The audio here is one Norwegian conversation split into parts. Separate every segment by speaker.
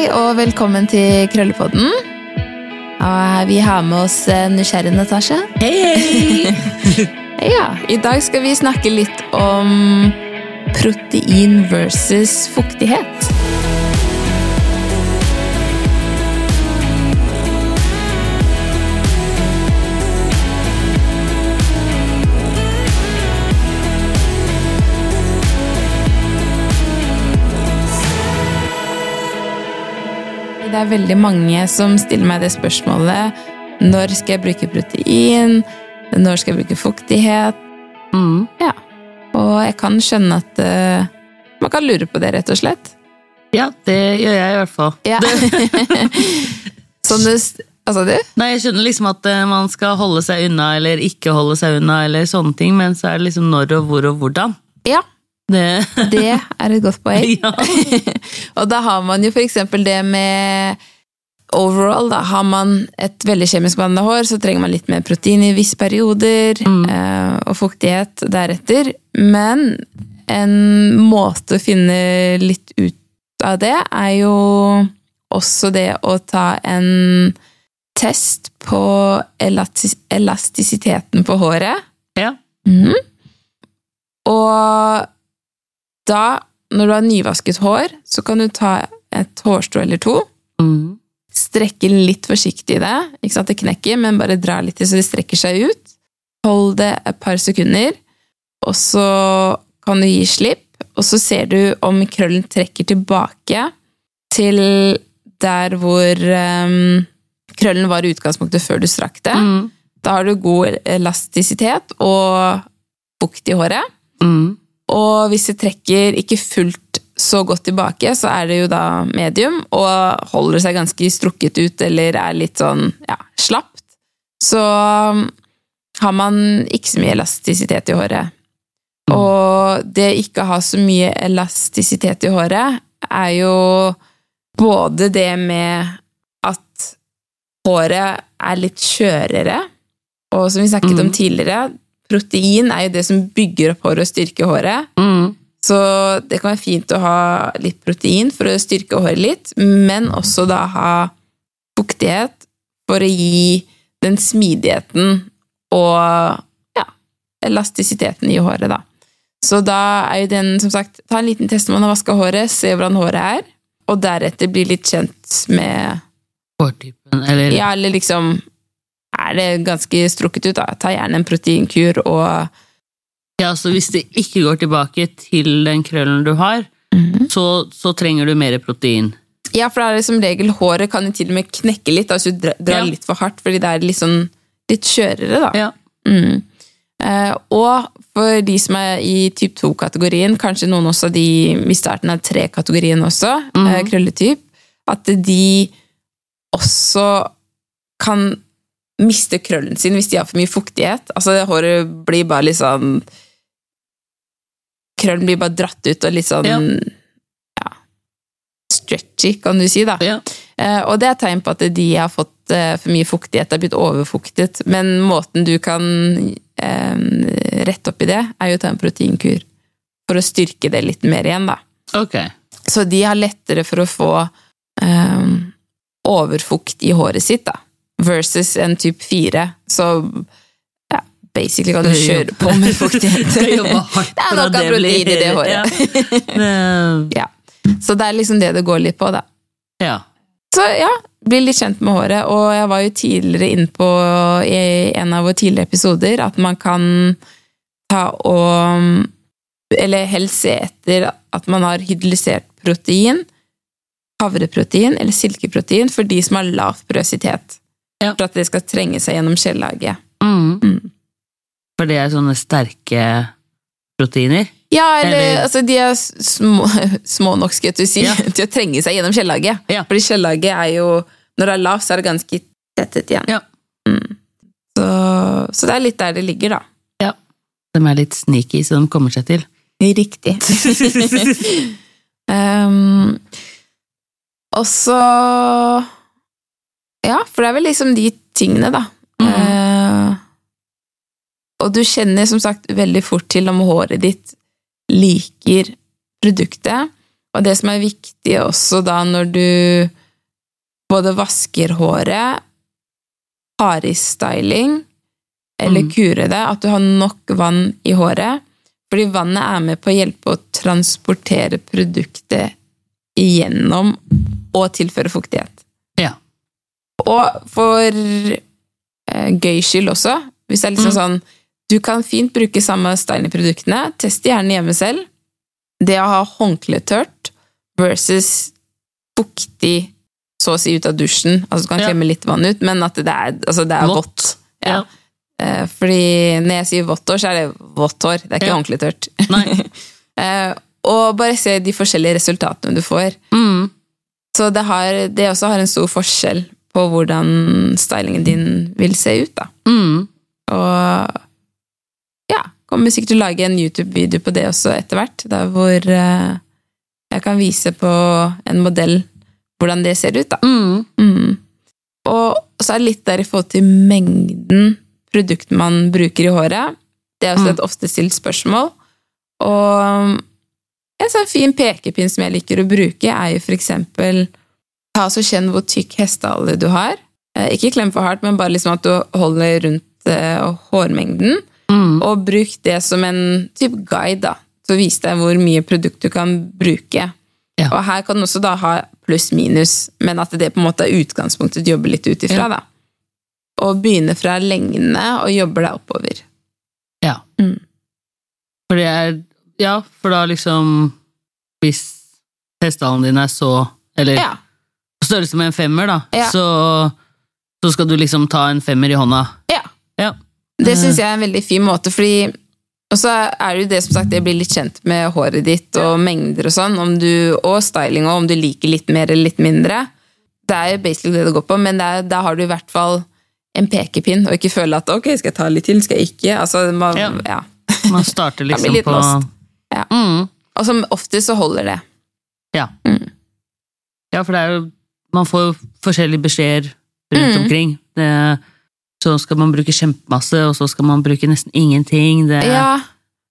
Speaker 1: Hei og velkommen til Krøllepodden. Og vi har med oss nysgjerrige nysgjerrig Natasha.
Speaker 2: Hei, hei!
Speaker 1: Ja, I dag skal vi snakke litt om protein versus fuktighet. Det er veldig mange som stiller meg det spørsmålet. Når skal jeg bruke protein? Når skal jeg bruke fuktighet?
Speaker 2: Mm.
Speaker 1: Ja. Og jeg kan skjønne at uh, man kan lure på det, rett og slett.
Speaker 2: Ja, det gjør jeg i hvert fall.
Speaker 1: Ja. sånn du, altså du?
Speaker 2: Nei, Jeg skjønner liksom at eh, man skal holde seg unna eller ikke holde seg unna, eller sånne ting, men så er det liksom når og hvor og hvordan.
Speaker 1: Ja,
Speaker 2: Det,
Speaker 1: det er et godt poeng.
Speaker 2: ja.
Speaker 1: Og da har man jo for eksempel det med overall. Da har man et veldig kjemisk behandla hår, så trenger man litt mer protein i visse perioder, eh, og fuktighet deretter. Men en måte å finne litt ut av det, er jo også det å ta en test på elastis elastisiteten på håret.
Speaker 2: ja.
Speaker 1: Mm. Og da, når du har nyvasket hår, så kan du ta et hårstrå eller to,
Speaker 2: Mm.
Speaker 1: strekke litt forsiktig i det, ikke sant det knekker, men bare dra litt til så det strekker seg ut. Hold det et par sekunder, og så kan du gi slipp, og så ser du om krøllen trekker tilbake til der hvor um, krøllen var i utgangspunktet før du strakk det.
Speaker 2: Mm.
Speaker 1: Da har du god elastisitet og fukt i håret.
Speaker 2: Mm.
Speaker 1: Og hvis det trekker ikke fullt så godt tilbake, så er det jo da medium, og holder seg ganske strukket ut, eller er litt sånn ja, slapt. Så um, har man ikke så mye elastisitet i håret. Og det ikke å ha så mye elastisitet i håret, er jo både det med at håret er litt skjørere, og som vi snakket om tidligere, protein er jo det som bygger opp håret og styrker håret.
Speaker 2: Mm.
Speaker 1: Så det kan være fint å ha litt protein for å styrke håret litt, men også da ha fuktighet for å gi den smidigheten og ja, elastisiteten i håret, da. Så da er jo den, som sagt, ta en liten test når man har vaska håret, se hvordan håret er, og deretter bli litt kjent med
Speaker 2: Hårtypen, eller
Speaker 1: Ja, eller liksom Er det ganske strukket ut, da? Ta gjerne en proteinkur og
Speaker 2: Ja, så hvis det ikke går tilbake til den krøllen du har, så, så trenger du mer protein.
Speaker 1: Ja, for da er det som regel håret kan jo til og med knekke litt, altså du drar
Speaker 2: Ja.
Speaker 1: litt for hardt, fordi det er litt sånn litt skjørere, da.
Speaker 2: Ja.
Speaker 1: Mm. Eh, og for de som er i typ 2-kategorien, kanskje noen også de i starten av 3-kategorien også, eh, krølletyp, at de også kan miste krøllen sin hvis de har for mye fuktighet. Altså, håret blir bare litt sånn Krøllen blir bare dratt ut og litt sånn
Speaker 2: Ja.
Speaker 1: ja, stretchy, kan du si, da.
Speaker 2: Ja.
Speaker 1: Eh, Og det er tegn på at de har fått eh, for mye fuktighet, har blitt overfuktet. Men måten du kan eh, rette opp i det, er jo å ta en proteinkur. For å styrke det litt mer igjen, da.
Speaker 2: Okay.
Speaker 1: Så de har lettere for å få eh, overfukt i håret sitt, da. Versus en type 4. Så ja, basically kan du kjøre på med fuktighet.
Speaker 2: Det
Speaker 1: er av protein i det håret.
Speaker 2: Ja.
Speaker 1: Ja. Så det er liksom det det går litt på, da.
Speaker 2: ja.
Speaker 1: Så ja, bli litt kjent med håret. Og jeg var jo tidligere inne på i en av våre tidligere episoder at man kan ta og Eller helst se etter at man har hydrolysert protein, havreprotein eller silkeprotein for de som har lav porøsitet.
Speaker 2: Ja.
Speaker 1: For at det skal trenge seg gjennom skjellaget.
Speaker 2: Mm.
Speaker 1: Mm.
Speaker 2: For det er sånne sterke proteiner?
Speaker 1: Ja, eller,
Speaker 2: Eller-
Speaker 1: altså de er små, små nok skal jeg si,
Speaker 2: Ja.
Speaker 1: til å trenge seg gjennom skjellaget.
Speaker 2: Ja.
Speaker 1: Fordi skjellaget er jo Når det er lavt, så er det ganske tettet igjen.
Speaker 2: Ja.
Speaker 1: Mm. Så, så det er litt der det ligger, da.
Speaker 2: Ja. De er litt sneaky, så de kommer seg til.
Speaker 1: Riktig. um, og så Ja, for det er vel liksom de tingene, da.
Speaker 2: Mm.
Speaker 1: Eh, og du kjenner som sagt veldig fort til om håret ditt liker produktet. Og det som er viktig også da når du både vasker håret, har i styling eller
Speaker 2: Mm.
Speaker 1: kurer det, at du har nok vann i håret. Fordi vannet er med på å hjelpe å transportere produktet igjennom og tilføre fuktighet.
Speaker 2: Ja.
Speaker 1: Og for eh, gøy skyld også, hvis det er liksom
Speaker 2: Mm.
Speaker 1: sånn Du kan fint bruke samme styling-produktene, test gjerne hjemme selv. Det å ha håndkletørt versus fuktig så å si ut av dusjen. Altså du kan
Speaker 2: Ja.
Speaker 1: klemme litt vann ut, men at det er, altså det er
Speaker 2: Vått.
Speaker 1: Ja.
Speaker 2: Ja.
Speaker 1: Eh, Fordi når jeg sier vått hår, så er det vått hår. Det er ikke
Speaker 2: Ja.
Speaker 1: håndkletørt.
Speaker 2: Nei.
Speaker 1: Eh, og bare se de forskjellige resultatene du får.
Speaker 2: Mm.
Speaker 1: Så det, har, det også har en stor forskjell på hvordan stylingen din vil se ut. da.
Speaker 2: Mm.
Speaker 1: Og ja, kommer sikkert til å lage en YouTube-video på det også etter hvert, der hvor uh, jeg kan vise på en modell hvordan det ser ut. da.
Speaker 2: Mm.
Speaker 1: Mm. Og så er det litt der i forhold til mengden produkt man bruker i håret. Det er også
Speaker 2: Mm.
Speaker 1: et ofte stilt spørsmål. Og en sånn fin pekepinn som jeg liker å bruke, er jo for eksempel ta så kjenn hvor tykk hestehale du har. Eh, Ikke klem for hardt, men bare liksom at du holder rundt eh, hårmengden.
Speaker 2: Mm.
Speaker 1: Og bruk det som en type guide, da, til å vise deg hvor mye produkt du kan bruke.
Speaker 2: Ja.
Speaker 1: Og her kan du også da ha pluss-minus, men at det på en måte er utgangspunktet du jobber litt ut ifra.
Speaker 2: Ja.
Speaker 1: da. Og begynne fra lengdene og jobber deg oppover.
Speaker 2: Ja.
Speaker 1: Mm.
Speaker 2: For det er Ja, for da liksom Hvis hestehalen din er så Eller
Speaker 1: Ja,
Speaker 2: størrelse med en femmer, da,
Speaker 1: Ja.
Speaker 2: så, så skal du liksom ta en femmer i hånda.
Speaker 1: ja.
Speaker 2: Ja.
Speaker 1: Det syns jeg er en veldig fin måte, fordi og så er det jo det som sagt, det blir litt kjent med håret ditt og mengder og sånn, om du, og styling og om du liker litt mer eller litt mindre. Det er jo basically det det går på, men er, da har du i hvert fall en pekepinn, og ikke føle at ok, skal jeg ta litt til, skal jeg ikke? Altså, man,
Speaker 2: Ja.
Speaker 1: ja.
Speaker 2: Man starter liksom på.
Speaker 1: Ja.
Speaker 2: Mm.
Speaker 1: Og som oftest så holder det.
Speaker 2: Ja.
Speaker 1: Mm.
Speaker 2: ja, for det er jo Man får forskjellige beskjeder rundt
Speaker 1: Mm.
Speaker 2: omkring. Det, så skal man bruke kjempemasse, og så skal man bruke nesten ingenting. Det,
Speaker 1: Ja,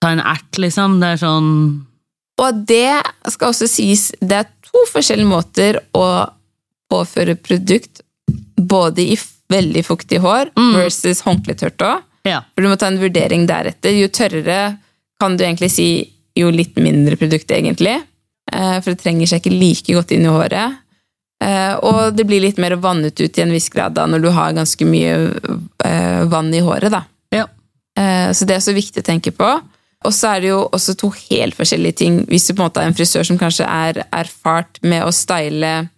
Speaker 2: Ta en ert, liksom. Det er sånn
Speaker 1: og det skal også sies, det er to forskjellige måter å påføre produkt, både i veldig fuktig hår
Speaker 2: Mm.
Speaker 1: versus håndkletørt òg.
Speaker 2: Ja.
Speaker 1: For du må ta en vurdering deretter. Jo tørrere kan du egentlig si, jo litt mindre produkt, egentlig. Eh, For det trenger seg ikke like godt inn i håret. Eh, Og det blir litt mer vannet ut i en viss grad da, når du har ganske mye eh, vann i håret. da.
Speaker 2: ja.
Speaker 1: Eh, Så det er så viktig å tenke på. Og så er det jo også to helt forskjellige ting. Hvis du på en måte er en frisør som kanskje er erfart med å style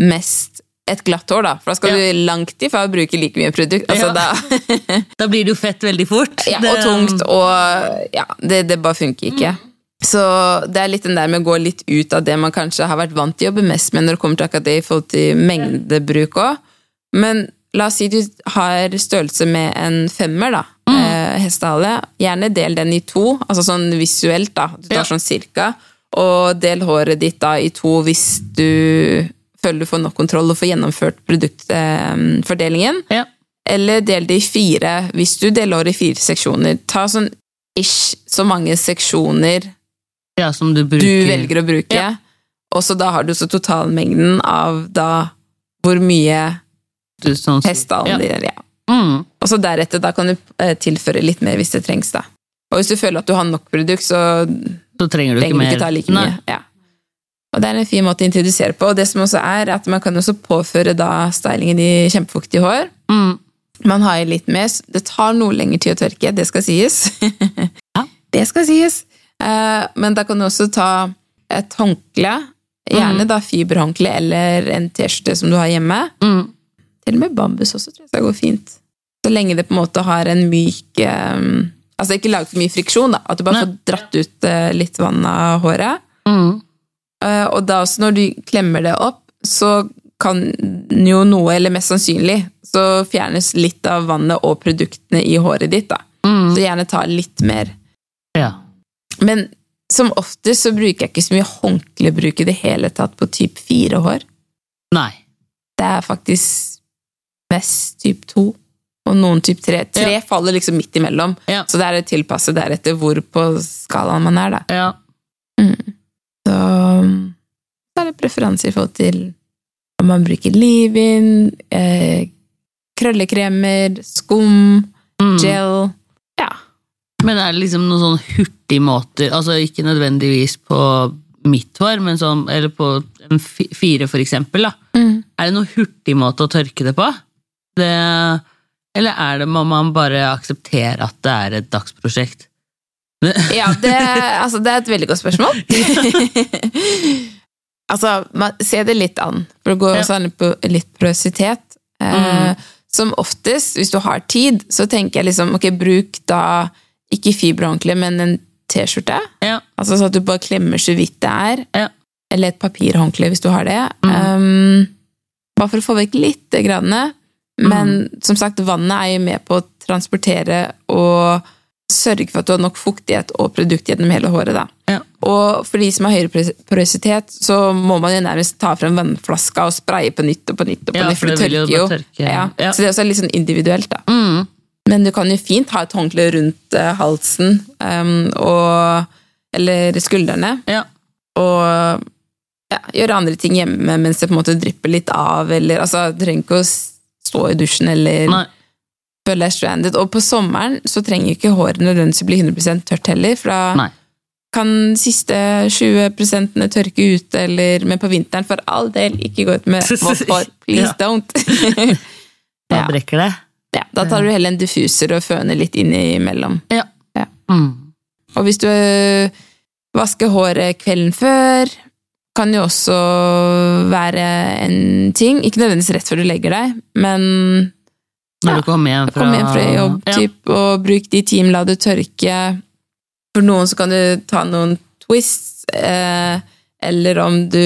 Speaker 1: mest et glatt hår, da. For da skal
Speaker 2: Ja.
Speaker 1: du langt ifra bruke like mye produkt. Altså,
Speaker 2: Ja.
Speaker 1: da,
Speaker 2: Da blir det jo fett veldig fort.
Speaker 1: ja, og tungt, og ja, det, det bare funker ikke. Så det er litt den der med å gå litt ut av det man kanskje har vært vant til å jobbe mest med når det kommer til akkurat det i forhold til mengdebruk òg. Men la oss si du har størrelse med en femmer, da. Eh, hestehale. Gjerne del den i to, altså sånn visuelt, da. Du tar
Speaker 2: Ja.
Speaker 1: sånn cirka. Og del håret ditt da i to hvis du føler du får nok kontroll og får gjennomført produktfordelingen.
Speaker 2: Ja.
Speaker 1: Eller del det i fire, hvis du deler håret i fire seksjoner. Ta sånn ish så mange seksjoner
Speaker 2: ja, som du bruker.
Speaker 1: du velger å bruke.
Speaker 2: Ja.
Speaker 1: Og så da har du så totalmengden av da hvor mye
Speaker 2: Du, sånn,
Speaker 1: hestehalen
Speaker 2: Ja.
Speaker 1: din. Ja.
Speaker 2: Mm.
Speaker 1: Og så deretter da kan du eh, tilføre litt mer hvis det trengs. da. Og hvis du føler at du har nok produkt, så
Speaker 2: Så trenger du
Speaker 1: trenger ikke,
Speaker 2: mer.
Speaker 1: ikke ta like mye. Ja. Og det er en fin måte å introdusere på. Og det som også er, at man kan også påføre da stylingen i kjempefuktig hår.
Speaker 2: Mm.
Speaker 1: Man har litt mer, det tar noe lengre tid å tørke, det skal sies.
Speaker 2: Ja.
Speaker 1: Det skal sies. Eh, Men da kan du også ta et håndkle, gjerne da fiberhåndkle eller en T-skjorte som du har hjemme.
Speaker 2: Mm.
Speaker 1: Til og med bambus også tror jeg skal gå fint. Så lenge det på en måte har en myk eh, Altså ikke laget for mye friksjon, da. At du bare får dratt ut eh, litt vann av håret.
Speaker 2: Mm.
Speaker 1: Og da også når du klemmer det opp, så kan jo noe, eller mest sannsynlig, så fjernes litt av vannet og produktene i håret ditt. da.
Speaker 2: Mm.
Speaker 1: Så gjerne ta litt mer.
Speaker 2: Ja.
Speaker 1: Men som oftest så bruker jeg ikke så mye håndklebruk i det hele tatt på typ fire hår.
Speaker 2: Nei.
Speaker 1: Det er faktisk mest typ to, og noen typ tre. Tre
Speaker 2: Ja.
Speaker 1: faller liksom midt imellom,
Speaker 2: Ja.
Speaker 1: så det er tilpasset deretter hvor på skalaen man er. da.
Speaker 2: Ja.
Speaker 1: Så så er det preferanser i forhold til om man bruker leave-in, eh, krøllekremer, skum,
Speaker 2: Mm. Men er det liksom noen sånn hurtigmåter, altså ikke nødvendigvis på mitt hår, men sånn, eller på en fire for eksempel, da. Er det noen hurtigmåte å tørke det på? Det, eller er det, må man bare akseptere at det er et dagsprosjekt?
Speaker 1: Ja, det, altså, det er et veldig godt spørsmål. altså, man, ser det litt an, for det går også an på litt porøsitet. Eh, Som oftest, hvis du har tid, så tenker jeg liksom, ok, bruk da ikke fiberhåndkle, men en T-skjorte.
Speaker 2: Ja,
Speaker 1: Altså så at du bare klemmer så vidt det er.
Speaker 2: ja.
Speaker 1: Eller et papirhåndkle hvis du har det.
Speaker 2: Mm.
Speaker 1: Um, bare for å få vekk litt det Men Men som sagt, vannet er jo med på å transportere og sørge for at du har nok fuktighet og produkt gjennom hele håret. da.
Speaker 2: ja.
Speaker 1: Og for de som har høyere porøsitet, så må man jo nærmest ta frem vannflaska og spraye på nytt og på nytt. og på
Speaker 2: Ja,
Speaker 1: nytt,
Speaker 2: for
Speaker 1: det tørker jo.
Speaker 2: tørke.
Speaker 1: Ja.
Speaker 2: Ja.
Speaker 1: Så det er også litt sånn individuelt. da.
Speaker 2: Mm.
Speaker 1: Men du kan jo fint ha et håndkle rundt eh, halsen um, og, eller skuldrene
Speaker 2: ja.
Speaker 1: og ja, gjøre andre ting hjemme mens det på en måte drypper litt av. Eller, altså, du trenger ikke å stå i dusjen eller
Speaker 2: Nei.
Speaker 1: føle deg stranded. Og på sommeren så trenger ikke håret nødvendigvis bli 100 tørt heller, for da
Speaker 2: Nei.
Speaker 1: kan siste 20 tørke ute, eller Men på vinteren, for all del, ikke gå ut med vått hår. Please
Speaker 2: Ja.
Speaker 1: don't.
Speaker 2: Da brekker det.
Speaker 1: Ja, da tar du heller en diffuser og føner litt innimellom.
Speaker 2: Ja.
Speaker 1: Ja.
Speaker 2: Mm.
Speaker 1: Og hvis du øh, vasker håret kvelden før, kan jo også være en ting. Ikke nødvendigvis rett før du legger deg, men
Speaker 2: Når
Speaker 1: Ja.
Speaker 2: du kommer hjem fra,
Speaker 1: kom hjem fra jobb,
Speaker 2: Ja.
Speaker 1: typ, og bruk de time, la det tørke. For noen så kan du ta noen twists, eh, eller om du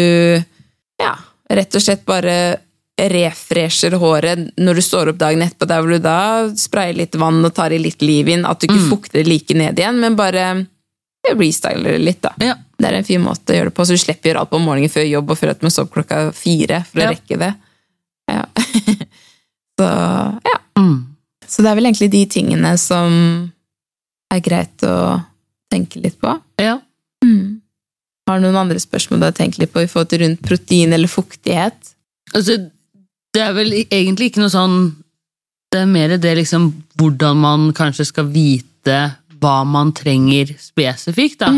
Speaker 1: ja, rett og slett bare refresher håret når du står opp dagen etterpå, der hvor du da sprayer litt vann og tar i litt liv inn, at du ikke
Speaker 2: Mm.
Speaker 1: fukter det like ned igjen, men bare restyler det litt, da.
Speaker 2: Ja.
Speaker 1: Det er en fin måte å gjøre det på, så du slipper å gjøre alt på morgenen før jobb og før at man står opp klokka fire for
Speaker 2: Ja.
Speaker 1: å rekke det. Ja. så ja.
Speaker 2: Mm.
Speaker 1: Så det er vel egentlig de tingene som er greit å tenke litt på.
Speaker 2: ja.
Speaker 1: Har du noen andre spørsmål du har tenkt litt på i forhold til rundt protein eller fuktighet?
Speaker 2: Altså, det er vel egentlig ikke noe sånn Det er mer det liksom hvordan man kanskje skal vite hva man trenger spesifikt, da.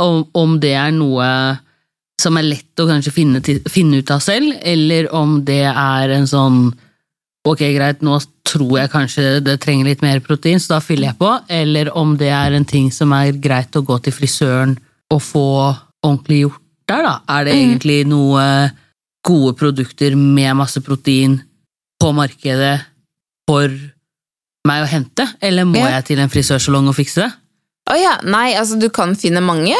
Speaker 2: Om, om det er noe som er lett å kanskje finne, til, finne ut av selv, eller om det er en sånn Ok, greit, nå tror jeg kanskje det trenger litt mer protein, så da fyller jeg på. Eller om det er en ting som er greit å gå til frisøren og få ordentlig gjort der, da. Er det egentlig noe gode produkter med masse protein på markedet for meg å hente, eller må
Speaker 1: Ja.
Speaker 2: jeg til en frisørsalong og fikse det?
Speaker 1: Oh ja, nei, altså du kan finne mange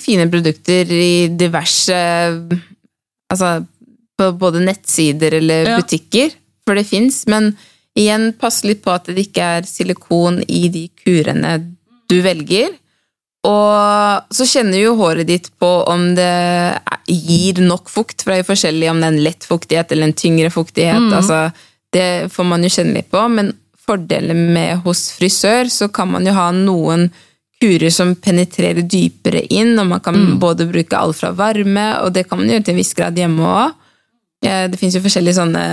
Speaker 1: fine produkter i diverse Altså på både nettsider eller
Speaker 2: Ja.
Speaker 1: butikker, for det fins, men igjen, pass litt på at det ikke er silikon i de kurene du velger. Og så kjenner jo håret ditt på om det gir nok fukt, for det er jo forskjellig om det er en lett fuktighet eller en tyngre fuktighet. Altså, det får man jo kjenne litt på, men fordelen med hos frisør, så kan man jo ha noen kurer som penetrerer dypere inn, og man kan både bruke alt fra varme, og det kan man gjøre til en viss grad hjemme òg. Det fins jo forskjellige sånne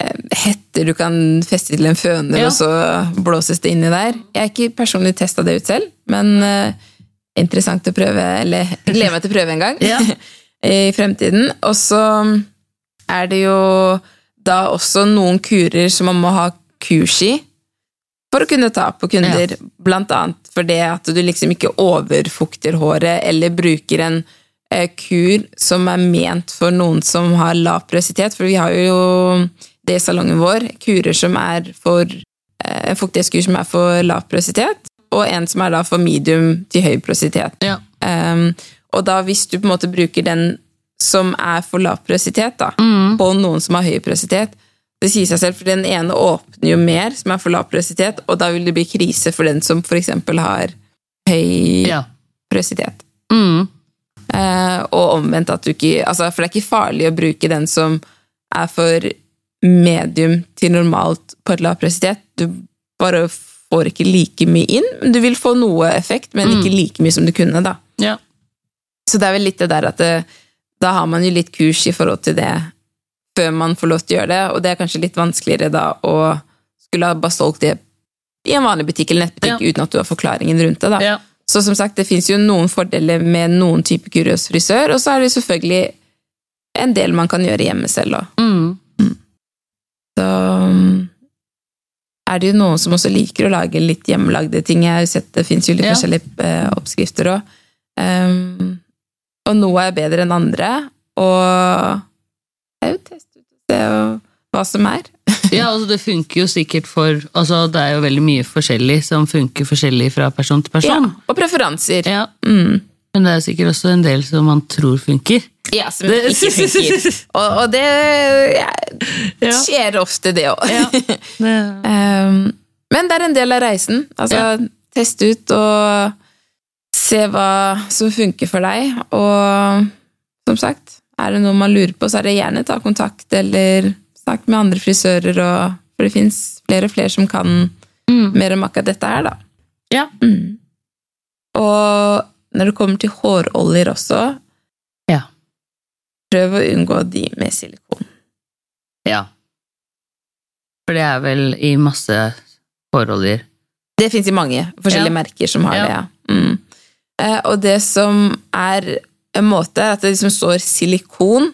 Speaker 1: eh, hetter du kan feste til en føner,
Speaker 2: Ja.
Speaker 1: og så blåses det inni der. Jeg har ikke personlig testa det ut selv, men uh, interessant å prøve, eller gleder meg til å prøve en gang
Speaker 2: Ja.
Speaker 1: i fremtiden. Og så er det jo da også noen kurer som man må ha kurs i for å kunne ta på kunder, blant annet for det at du liksom ikke overfukter håret, eller bruker en eh, kur som er ment for noen som har lav porøsitet, for vi har jo det i salongen vår, kurer som er for eh, fuktighetskur som er for lav porøsitet, og en som er da for medium til høy porøsitet.
Speaker 2: Ja.
Speaker 1: Um, og da hvis du på en måte bruker den som er for lav porøsitet, da, på noen som har høy porøsitet, det sier seg selv, for den ene åpner jo mer, som er for lav porøsitet, og da vil det bli krise for den som eksempel har høy
Speaker 2: Ja.
Speaker 1: porøsitet.
Speaker 2: Mm.
Speaker 1: Eh, og omvendt at du ikke altså, For det er ikke farlig å bruke den som er for medium til normalt på et lavt porøsitet. Du bare får ikke like mye inn. Du vil få noe effekt, men ikke like mye som du kunne, da.
Speaker 2: Ja.
Speaker 1: Så det er vel litt det der at det, da har man jo litt kurs i forhold til det før man får lov til å gjøre det, og det er kanskje litt vanskeligere da å skulle ha bare solgt det i en vanlig butikk eller nettbutikk uten at du har forklaringen rundt det. da.
Speaker 2: Ja.
Speaker 1: Så som sagt, det fins jo noen fordeler med noen type kuriøs frisør, og så er det selvfølgelig en del man kan gjøre hjemme selv òg.
Speaker 2: Mm.
Speaker 1: Så um, er det jo noen som også liker å lage litt hjemmelagde ting. Jeg har jo sett Det fins jo litt
Speaker 2: Ja.
Speaker 1: forskjellige eh, oppskrifter òg. Um, og noe er bedre enn andre, og jeg vil jo teste ut hva som er.
Speaker 2: Ja, altså det funker jo sikkert for altså Det er jo veldig mye forskjellig som funker forskjellig fra person til
Speaker 1: Ja,
Speaker 2: person.
Speaker 1: og preferanser.
Speaker 2: Ja.
Speaker 1: Mm.
Speaker 2: Men det er sikkert også en del som man tror funker.
Speaker 1: Ja, som ikke funker. Og, og det ja, skjer ofte, det òg.
Speaker 2: Ja.
Speaker 1: Um, men det er en del av reisen. Altså, teste ut og se hva som funker for deg. Og som sagt, er det noe man lurer på, så er det gjerne ta kontakt eller snakk med andre frisører, og, for det fins flere og flere som kan
Speaker 2: mm.
Speaker 1: mer om akkurat dette her, da.
Speaker 2: Ja.
Speaker 1: Mm. Og når det kommer til håroljer også. Prøv å unngå de med silikon.
Speaker 2: ja. For det er vel i masse håroljer.
Speaker 1: Det fins i mange forskjellige
Speaker 2: Ja.
Speaker 1: merker som har
Speaker 2: Ja.
Speaker 1: det, ja. Mm. Eh, og det som er en måte, er at det liksom står silikon,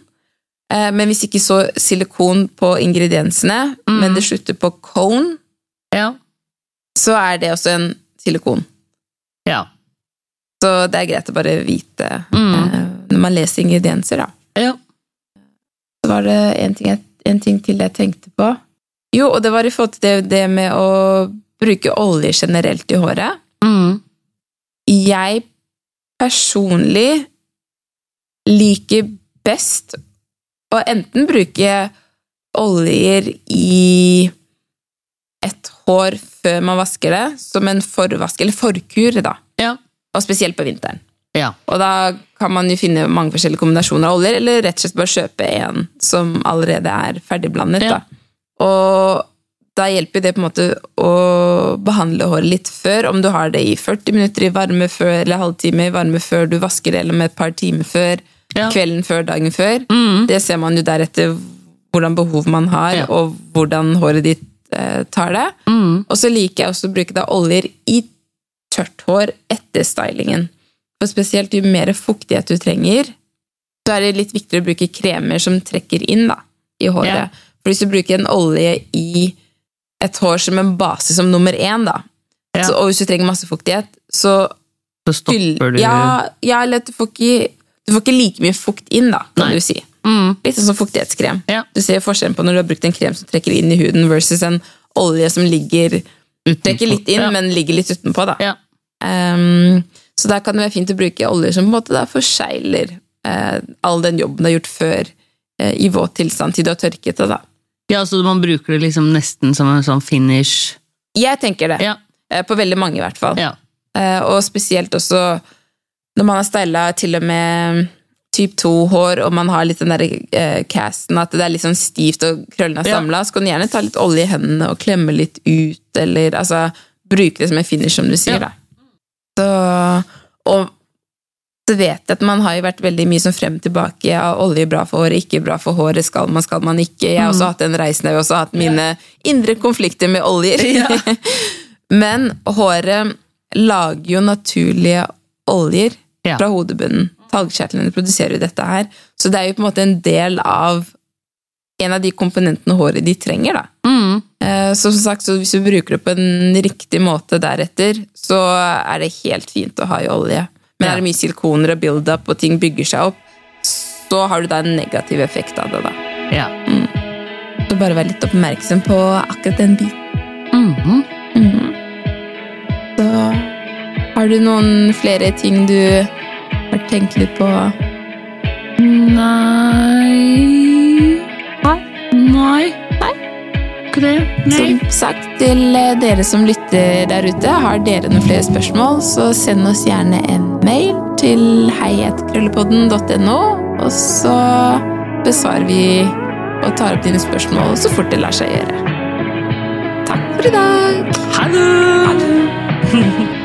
Speaker 1: eh, men hvis ikke så silikon på ingrediensene,
Speaker 2: Mm.
Speaker 1: men det slutter på cone,
Speaker 2: Ja.
Speaker 1: så er det også en silikon.
Speaker 2: Ja.
Speaker 1: Så det er greit å bare vite
Speaker 2: Mm.
Speaker 1: eh, når man leser ingredienser, da.
Speaker 2: Ja.
Speaker 1: Så var det en ting, jeg, en ting til jeg tenkte på. Jo, og det var i forhold til det, det med å bruke olje generelt i håret.
Speaker 2: Mm.
Speaker 1: Jeg personlig liker best å enten bruke oljer i et hår før man vasker det, som en forvask, eller forkur, da.
Speaker 2: Ja.
Speaker 1: Og spesielt på vinteren.
Speaker 2: Ja.
Speaker 1: Og da kan man jo finne mange forskjellige kombinasjoner av oljer, eller rett og slett bare kjøpe en som allerede er ferdigblandet.
Speaker 2: Ja.
Speaker 1: Da. Og da hjelper det på en måte å behandle håret litt før, om du har det i 40 minutter i varme før, eller halvtime i varme før du vasker det, eller med et par timer før,
Speaker 2: Ja.
Speaker 1: kvelden før, dagen før.
Speaker 2: Mm.
Speaker 1: Det ser man jo deretter hvordan behov man har,
Speaker 2: Ja.
Speaker 1: og hvordan håret ditt eh, tar det.
Speaker 2: Mm.
Speaker 1: Og så liker jeg også å bruke da oljer i tørt hår etter stylingen. For spesielt jo mer fuktighet du trenger, så er det litt viktigere å bruke kremer som trekker inn da, i håret.
Speaker 2: Ja.
Speaker 1: For hvis du bruker en olje i et hår som en base som nummer én, da,
Speaker 2: Ja.
Speaker 1: så, og hvis du trenger masse fuktighet, så
Speaker 2: Så stopper du
Speaker 1: ja, ja, eller du får ikke du får ikke like mye fukt inn, da, kan
Speaker 2: Nei.
Speaker 1: du si.
Speaker 2: mm.
Speaker 1: Litt sånn som fuktighetskrem.
Speaker 2: Ja.
Speaker 1: Du ser forskjellen på når du har brukt en krem som trekker inn i huden, versus en olje som ligger trekker litt inn, men ligger litt utenpå. Da.
Speaker 2: Ja.
Speaker 1: Så der kan det være fint å bruke oljer som på en måte da forsegler eh, all den jobben du har gjort før eh, i våt tilstand til du har tørket det. da.
Speaker 2: ja, så man bruker det liksom nesten som en sånn finish.
Speaker 1: Jeg tenker det.
Speaker 2: Ja.
Speaker 1: Eh, på veldig mange, i hvert fall.
Speaker 2: Ja.
Speaker 1: Eh, og spesielt også når man har styla til og med typ 2-hår, og man har litt den der eh, casten, at det er litt sånn stivt og krøllene er
Speaker 2: Ja.
Speaker 1: så kan du gjerne ta litt olje i hendene og klemme litt ut, eller altså bruke det som en finish, som du sier, da. Så, og så vet jeg at man har jo vært veldig mye sånn frem og tilbake av olje bra for håret, ikke bra for håret, skal man, skal man ikke. Jeg har også hatt den reisen, jeg har også hatt mine indre konflikter med oljer.
Speaker 2: Ja.
Speaker 1: Men håret lager jo naturlige oljer
Speaker 2: Ja.
Speaker 1: fra hodebunnen. Talgkjertlene produserer jo dette her. Så det er jo på en måte en del av en av de komponentene håret de trenger. da.
Speaker 2: Mm.
Speaker 1: Eh, Så som sagt, så hvis du bruker det på en riktig måte deretter, så er det helt fint å ha i olje. Men er det mye silikoner og build-up, og ting bygger seg opp, så har du da en negativ effekt av det. da.
Speaker 2: Ja.
Speaker 1: Så bare vær litt oppmerksom på akkurat den biten.
Speaker 2: Mhm.
Speaker 1: Mhm. Så har du noen flere ting du har tenkt litt på?
Speaker 2: Nei
Speaker 1: Nei.
Speaker 2: Nei. Ikke det? Nei.
Speaker 1: Som sagt, til eh, dere som lytter der ute, har dere noen flere spørsmål, så send oss gjerne en mail til heietkrøllepodden.no, og så besvarer vi og tar opp dine spørsmål så fort det lar seg gjøre. Takk for i dag!
Speaker 2: Ha det!